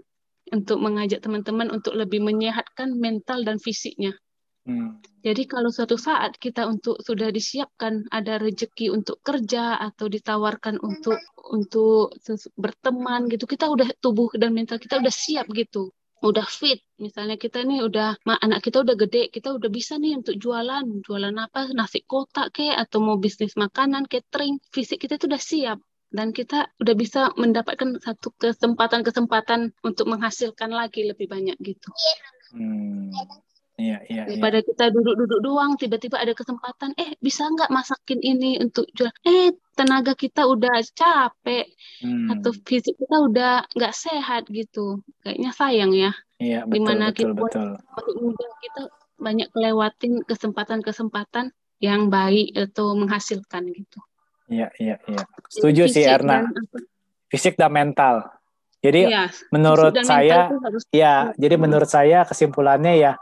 untuk mengajak teman-teman untuk lebih menyehatkan mental dan fisiknya. Hmm. Jadi kalau suatu saat kita untuk sudah disiapkan ada rezeki untuk kerja atau ditawarkan untuk untuk berteman gitu, kita udah tubuh dan mental kita udah siap gitu udah fit. Misalnya kita nih udah anak kita udah gede kita udah bisa nih untuk jualan. Jualan apa? Nasi kotak ke atau mau bisnis makanan catering. Fisik kita itu udah siap. Dan kita udah bisa mendapatkan satu kesempatan-kesempatan untuk menghasilkan lagi lebih banyak gitu. Hmm. Iya, iya, Daripada iya. kita duduk-duduk doang, tiba-tiba ada kesempatan, eh bisa nggak masakin ini untuk jual? Eh tenaga kita udah capek hmm. atau fisik kita udah nggak sehat gitu. Kayaknya sayang ya. Iya, betul, Di mana betul, kita betul. muda kita banyak kelewatin kesempatan-kesempatan yang baik atau menghasilkan gitu. Iya, iya, iya. Setuju sih Erna. Fisik dan mental. Jadi ya, menurut saya harus... ya, jadi menurut saya kesimpulannya ya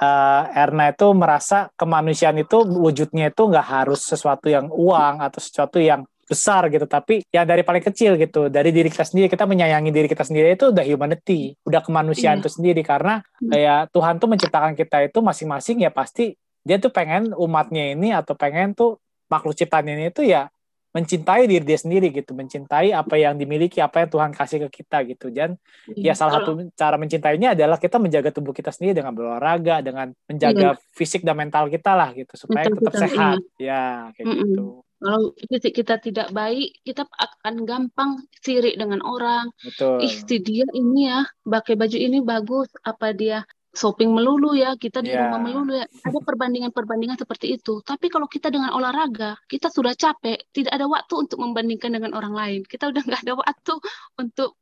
uh, Erna itu merasa kemanusiaan itu wujudnya itu nggak harus sesuatu yang uang atau sesuatu yang besar gitu tapi ya dari paling kecil gitu. Dari diri kita sendiri kita menyayangi diri kita sendiri itu udah humanity udah kemanusiaan iya. itu sendiri. Karena ya Tuhan tuh menciptakan kita itu masing-masing ya pasti dia tuh pengen umatnya ini atau pengen tuh makhluk ciptaan ini itu ya mencintai diri dia sendiri gitu, mencintai apa yang dimiliki, apa yang Tuhan kasih ke kita gitu. Dan ya, ya salah satu cara mencintainya adalah kita menjaga tubuh kita sendiri dengan berolahraga, dengan menjaga ya. fisik dan mental kita lah gitu supaya Betul, tetap sehat. Iya. Ya, kayak mm -mm. gitu. Kalau fisik kita tidak baik, kita akan gampang sirik dengan orang. Betul. Ih, si dia ini ya, pakai baju ini bagus, apa dia shopping melulu ya, kita di yeah. rumah melulu ya. Ada perbandingan-perbandingan seperti itu. Tapi kalau kita dengan olahraga, kita sudah capek, tidak ada waktu untuk membandingkan dengan orang lain. Kita udah nggak ada waktu untuk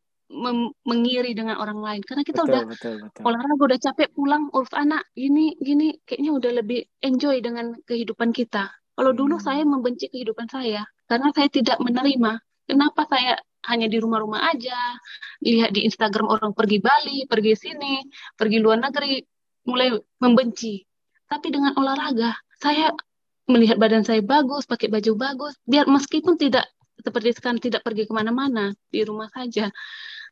mengiri dengan orang lain karena kita betul, udah betul, betul. olahraga udah capek pulang urus anak gini gini kayaknya udah lebih enjoy dengan kehidupan kita kalau hmm. dulu saya membenci kehidupan saya karena saya tidak menerima kenapa saya hanya di rumah-rumah aja, lihat di Instagram orang pergi Bali, pergi sini, pergi luar negeri, mulai membenci. Tapi dengan olahraga, saya melihat badan saya bagus, pakai baju bagus, biar meskipun tidak seperti sekarang tidak pergi ke mana-mana, di rumah saja.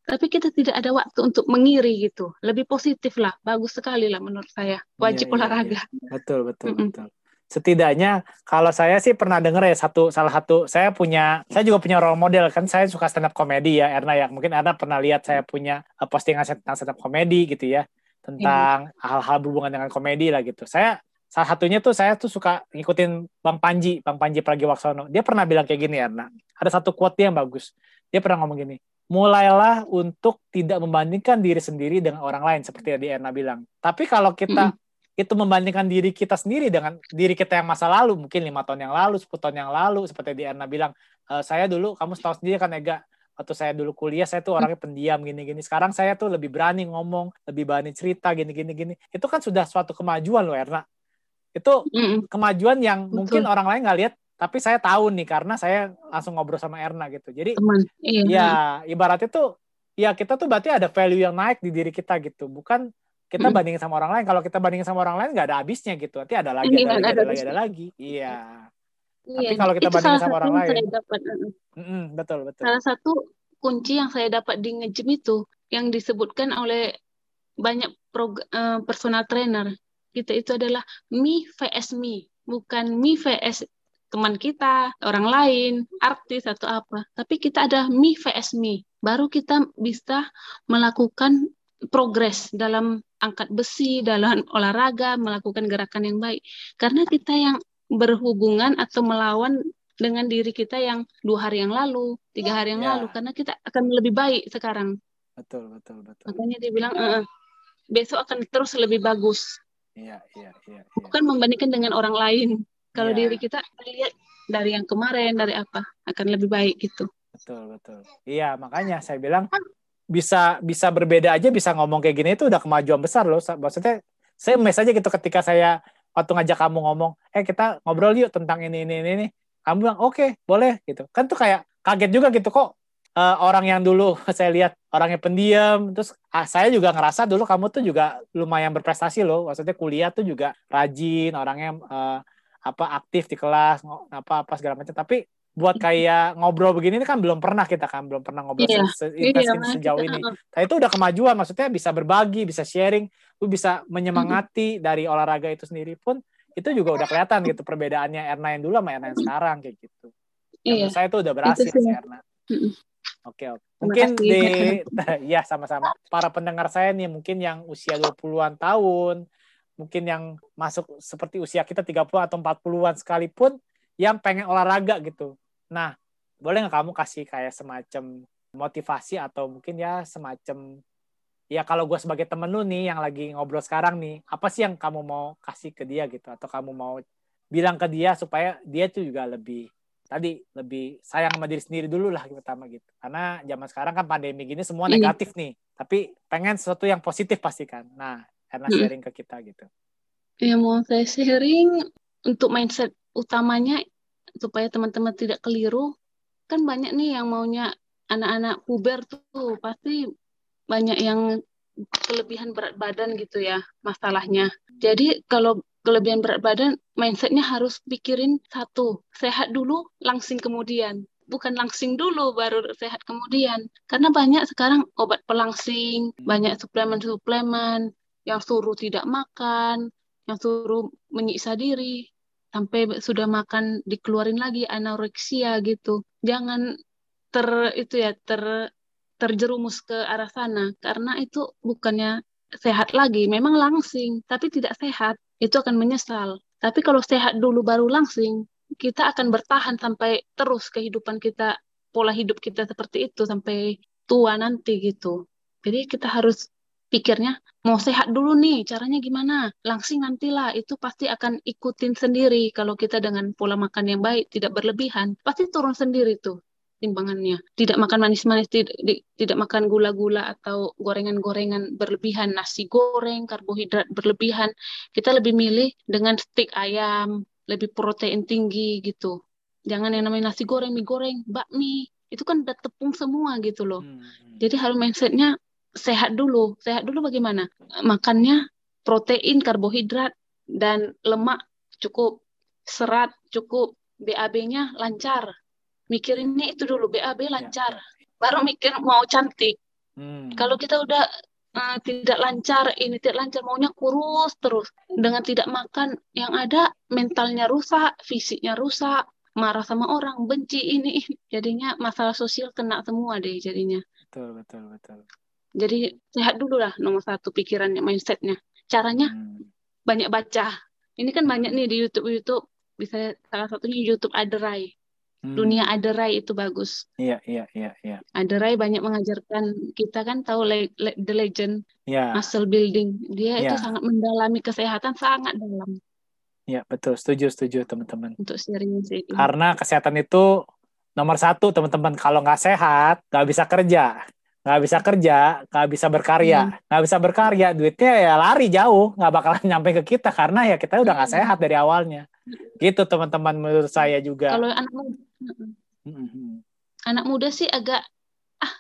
Tapi kita tidak ada waktu untuk mengiri gitu. Lebih positif lah, bagus sekali lah menurut saya. Wajib iya, iya, olahraga. Iya. Betul, betul, mm -mm. betul setidaknya kalau saya sih pernah denger ya satu salah satu saya punya saya juga punya role model kan saya suka stand up komedi ya Erna ya. Mungkin Erna pernah lihat saya punya uh, postingan tentang stand up komedi gitu ya tentang hal hal-hal berhubungan dengan komedi lah gitu. Saya salah satunya tuh saya tuh suka ngikutin Bang Panji Bang Panji Pragiwaksono. Dia pernah bilang kayak gini Erna ada satu quote dia yang bagus. Dia pernah ngomong gini mulailah untuk tidak membandingkan diri sendiri dengan orang lain seperti yang Erna bilang. Tapi kalau kita mm. Itu membandingkan diri kita sendiri dengan diri kita yang masa lalu, mungkin lima tahun yang lalu, 10 tahun yang lalu, seperti di Erna bilang, e, saya dulu, kamu tahu sendiri kan Ega, waktu saya dulu kuliah saya tuh orangnya pendiam gini-gini. Sekarang saya tuh lebih berani ngomong, lebih berani cerita gini-gini gini. Itu kan sudah suatu kemajuan loh Erna. Itu mm. kemajuan yang Betul. mungkin orang lain nggak lihat tapi saya tahu nih karena saya langsung ngobrol sama Erna gitu. Jadi Teman. Iya. ya ibaratnya tuh ya kita tuh berarti ada value yang naik di diri kita gitu. Bukan kita hmm. bandingin sama orang lain. Kalau kita bandingin sama orang lain nggak ada habisnya gitu. Nanti ada lagi, ada, lagi, ada, lagi, ada lagi. Iya. iya. Tapi kalau kita bandingin sama orang lain, dapat, mm -mm, betul betul. Salah satu kunci yang saya dapat di ngejim itu yang disebutkan oleh banyak uh, personal trainer kita itu adalah me vs me, bukan me vs teman kita, orang lain, artis atau apa. Tapi kita ada me vs me. Baru kita bisa melakukan progres dalam angkat besi, dalam olahraga, melakukan gerakan yang baik. Karena kita yang berhubungan atau melawan dengan diri kita yang dua hari yang lalu, tiga hari yang ya. lalu, karena kita akan lebih baik sekarang. Betul, betul, betul. Makanya dia bilang, e -e, besok akan terus lebih bagus. Iya, iya, iya. Ya. Bukan membandingkan dengan orang lain. Kalau yeah. diri kita lihat dari yang kemarin, dari apa, akan lebih baik gitu. Betul, betul. Iya, makanya saya bilang bisa bisa berbeda aja bisa ngomong kayak gini itu udah kemajuan besar loh. Maksudnya saya mes aja gitu ketika saya waktu ngajak kamu ngomong, eh kita ngobrol yuk tentang ini ini ini. ini. Kamu bilang oke okay, boleh gitu. Kan tuh kayak kaget juga gitu kok uh, orang yang dulu saya lihat orangnya pendiam terus ah, saya juga ngerasa dulu kamu tuh juga lumayan berprestasi loh maksudnya kuliah tuh juga rajin orangnya uh, apa aktif di kelas apa apa segala macam tapi buat kayak ngobrol begini ini kan belum pernah kita kan belum pernah ngobrol iya, se iya, sejauh ini. Nah itu udah kemajuan maksudnya bisa berbagi, bisa sharing, lu bisa menyemangati mm-hmm. dari olahraga itu sendiri pun itu juga udah kelihatan gitu perbedaannya Erna yang dulu sama Erna yang sekarang kayak gitu. Iya. saya itu udah berhasil sih Erna. Oke, oke. Mungkin di ya sama-sama. Para pendengar saya nih mungkin yang usia 20-an tahun, mungkin yang masuk seperti usia kita 30 atau 40-an sekalipun yang pengen olahraga gitu. Nah, boleh nggak kamu kasih kayak semacam motivasi atau mungkin ya semacam ya kalau gue sebagai temen lu nih yang lagi ngobrol sekarang nih, apa sih yang kamu mau kasih ke dia gitu atau kamu mau bilang ke dia supaya dia tuh juga lebih tadi lebih sayang sama diri sendiri dulu lah pertama gitu. Karena zaman sekarang kan pandemi gini semua iya. negatif nih, tapi pengen sesuatu yang positif pasti kan. Nah, karena sharing ke kita gitu. Ya mau saya sharing untuk mindset utamanya supaya teman-teman tidak keliru. Kan banyak nih yang maunya anak-anak puber tuh. Pasti banyak yang kelebihan berat badan gitu ya masalahnya. Jadi kalau kelebihan berat badan mindsetnya harus pikirin satu sehat dulu langsing kemudian. Bukan langsing dulu baru sehat kemudian. Karena banyak sekarang obat pelangsing banyak suplemen-suplemen. Yang suruh tidak makan, yang suruh menyiksa diri, sampai sudah makan dikeluarin lagi anoreksia gitu. Jangan ter itu ya ter terjerumus ke arah sana karena itu bukannya sehat lagi, memang langsing tapi tidak sehat. Itu akan menyesal. Tapi kalau sehat dulu baru langsing, kita akan bertahan sampai terus kehidupan kita, pola hidup kita seperti itu sampai tua nanti gitu. Jadi kita harus pikirnya mau sehat dulu nih caranya gimana? Langsing nantilah itu pasti akan ikutin sendiri. Kalau kita dengan pola makan yang baik tidak berlebihan pasti turun sendiri tuh timbangannya. Tidak makan manis-manis tidak, tidak makan gula-gula atau gorengan-gorengan berlebihan nasi goreng karbohidrat berlebihan. Kita lebih milih dengan stik ayam lebih protein tinggi gitu. Jangan yang namanya nasi goreng mie goreng bakmi. Itu kan udah tepung semua gitu loh. Hmm. hmm. jadi harus mindsetnya sehat dulu. Sehat dulu bagaimana? Makannya protein, karbohidrat, dan lemak cukup, serat cukup, BAB-nya lancar. Mikirinnya itu dulu, BAB ya, lancar. Ya. Baru mikir mau cantik. Hmm. Kalau kita udah uh, tidak lancar, ini tidak lancar, maunya kurus terus. Dengan tidak makan, yang ada mentalnya rusak, fisiknya rusak, marah sama orang, benci ini. Jadinya masalah sosial kena semua deh jadinya. Betul, betul, betul. Jadi sehat dulu lah nomor satu pikirannya, mindsetnya. Caranya hmm. banyak baca. Ini kan banyak nih di YouTube YouTube. Bisa salah satunya YouTube Aderai. Hmm. Dunia Aderai itu bagus. Iya, iya, iya, iya. Aderai banyak mengajarkan kita kan tahu le le the legend yeah. muscle building. Dia yeah. itu iya. sangat mendalami kesehatan sangat dalam. Iya, betul. Setuju, setuju teman-teman. Untuk sharing sih. Karena kesehatan itu nomor satu teman-teman. Kalau nggak sehat, nggak bisa kerja nggak bisa kerja, nggak bisa berkarya, hmm. nggak bisa berkarya, duitnya ya lari jauh, nggak bakalan nyampe ke kita karena ya kita udah nggak hmm. sehat dari awalnya. Gitu teman-teman menurut saya juga. Kalau anak muda, hmm. anak muda sih agak ah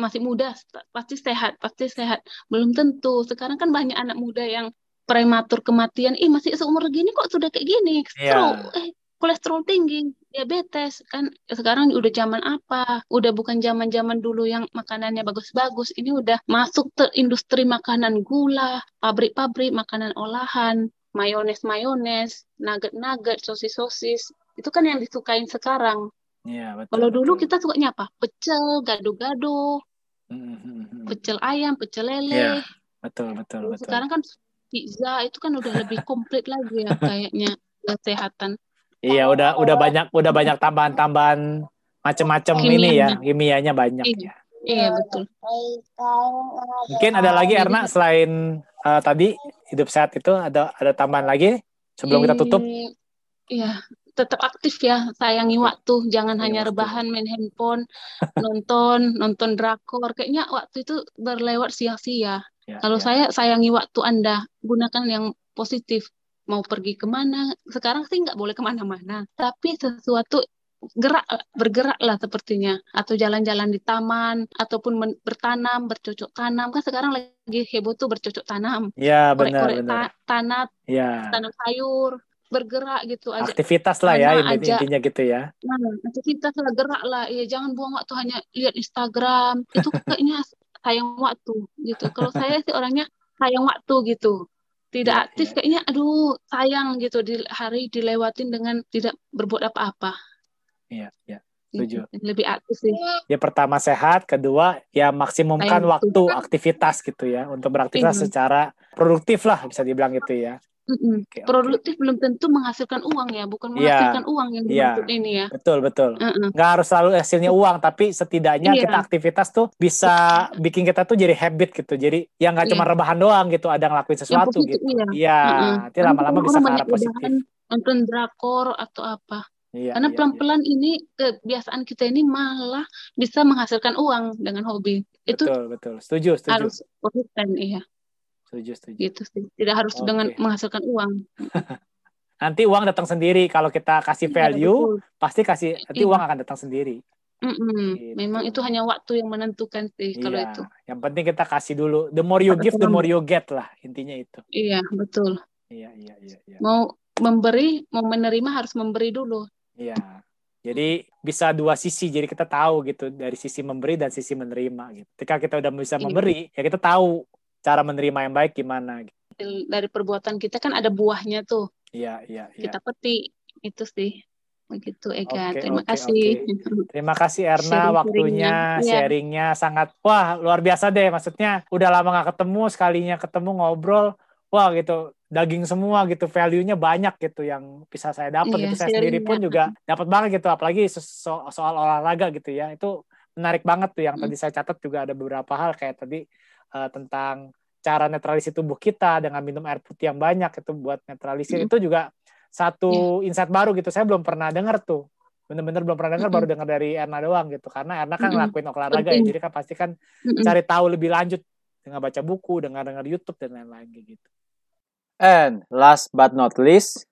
masih muda pasti sehat, pasti sehat. Belum tentu. Sekarang kan banyak anak muda yang prematur kematian. Ih masih seumur gini kok sudah kayak gini. Yeah. eh kolesterol tinggi, diabetes kan sekarang udah zaman apa? Udah bukan zaman-zaman dulu yang makanannya bagus-bagus. Ini udah masuk ke industri makanan gula, pabrik-pabrik makanan olahan, mayones-mayones, nugget-nugget, sosis-sosis. Itu kan yang disukain sekarang. Iya, betul. Kalau dulu kita sukanya apa? Pecel, gado-gado, mm-hmm. pecel ayam, pecel lele. Iya, betul, betul, betul. Sekarang kan pizza itu kan udah lebih komplit lagi ya kayaknya kesehatan. Iya, udah udah banyak udah banyak tambahan-tambahan macam-macam ini ya, kimianya banyak iya. ya. Iya, betul. Mungkin ada lagi Erna selain uh, tadi hidup sehat itu ada ada tambahan lagi sebelum kita tutup? Iya, tetap aktif ya, sayangi waktu, jangan hanya rebahan main handphone, nonton, nonton drakor. Kayaknya waktu itu berlewat sia-sia. Ya, Kalau ya. saya sayangi waktu Anda, gunakan yang positif mau pergi ke mana. Sekarang sih nggak boleh ke mana-mana tapi sesuatu gerak bergeraklah sepertinya. Atau jalan-jalan di taman ataupun men, bertanam bercocok tanam. Kan sekarang lagi heboh tuh bercocok tanam. Ya benar korek benar. ta tanah ya. tanam sayur bergerak gitu aja. Aktivitas lah ya aja. intinya gitu ya. Nah, aktivitas lah gerak lah. Ya jangan buang waktu hanya lihat Instagram. Itu kayaknya sayang waktu gitu. Kalau saya sih orangnya sayang waktu gitu tidak ya, aktif ya. kayaknya aduh sayang gitu di hari dilewatin dengan tidak berbuat apa-apa. Iya, iya. Setuju. Lebih aktif sih. Ya pertama sehat, kedua ya maksimumkan Ayah, waktu itu. aktivitas gitu ya untuk beraktivitas iya. secara produktif lah bisa dibilang gitu ya. Mm-mm. Okay, produktif okay. belum tentu menghasilkan uang ya, bukan iya. menghasilkan yeah. uang yang iya. dimaksud yeah. ini ya. Betul betul. Mm-mm. Nggak harus selalu hasilnya uang, tapi setidaknya yeah. kita aktivitas tuh bisa bikin kita tuh jadi habit gitu. Jadi yang nggak yeah. cuma rebahan doang gitu, ada ngelakuin sesuatu positif, gitu. Iya, yeah. nanti lama-lama bisa ke arah positif. Nonton drakor atau apa. Iya, Karena iya, pelan-pelan iya. ini kebiasaan kita ini malah bisa menghasilkan uang dengan hobi. Itu betul betul. Setuju setuju. Harus konsisten iya. Setuju, setuju. Gitu sih. Tidak harus okay. dengan menghasilkan uang. nanti uang datang sendiri. Kalau kita kasih iya, value, ya, pasti kasih nanti iya. uang akan datang sendiri. Mm -mm. Gitu. Memang itu hanya waktu yang menentukan sih iya. kalau itu. Yang penting kita kasih dulu. The more you give, the more you get lah intinya itu. Iya betul. Iya iya iya. iya. Mau memberi, mau menerima harus memberi dulu. Iya. Jadi bisa dua sisi. Jadi kita tahu gitu dari sisi memberi dan sisi menerima. Gitu. Ketika kita udah bisa iya. memberi, ya kita tahu cara menerima yang baik gimana gitu. dari perbuatan kita kan ada buahnya tuh. Iya iya, iya. kita petik itu sih. Begitu Ega. Okay, terima okay, kasih. okay. terima kasih Erna sharing waktunya sharingnya ya. sangat wah luar biasa deh. Maksudnya udah lama nggak ketemu sekalinya ketemu ngobrol. Wah gitu. Daging semua gitu value-nya banyak gitu yang bisa saya dapat iya, gitu. Saya sendiri pun juga dapat banget gitu. Apalagi so soal olahraga gitu ya. Itu menarik banget tuh yang hmm. tadi saya catat juga ada beberapa hal. Kayak tadi uh, tentang cara netralisir tubuh kita dengan minum air putih yang banyak itu buat netralisir mm. itu juga satu yeah. insight baru gitu. Saya belum pernah dengar tuh. Bener-bener belum pernah dengar, mm baru dengar dari Erna doang gitu. Karena Erna kan mm ngelakuin olahraga ya, jadi kan pasti kan mm cari tahu lebih lanjut dengan baca buku, dengan dengar YouTube dan lain-lain gitu. And last but not least,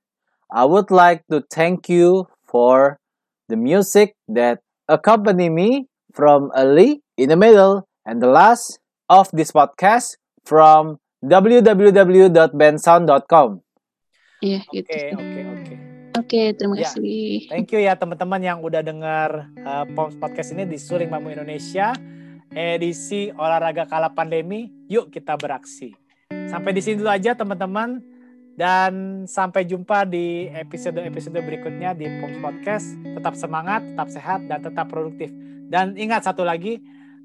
I would like to thank you for the music that accompany me from early, in the middle, and the last of this podcast from www.bensound.com. Iya, gitu. Oke, oke, oke. Oke, terima ya, kasih. Thank you ya teman-teman yang udah dengar uh, podcast ini di Suling Bambu Indonesia edisi olahraga kala pandemi. Yuk kita beraksi. Sampai di sini dulu aja teman-teman dan sampai jumpa di episode-episode berikutnya di Poms Podcast. Tetap semangat, tetap sehat dan tetap produktif. Dan ingat satu lagi,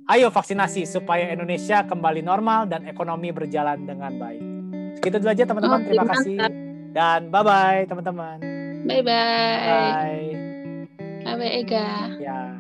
Ayo vaksinasi supaya Indonesia kembali normal dan ekonomi berjalan dengan baik. Segitu dulu aja teman-teman. Terima kasih. Dan bye-bye teman-teman. Bye-bye. Bye. Awe Ega. Ya.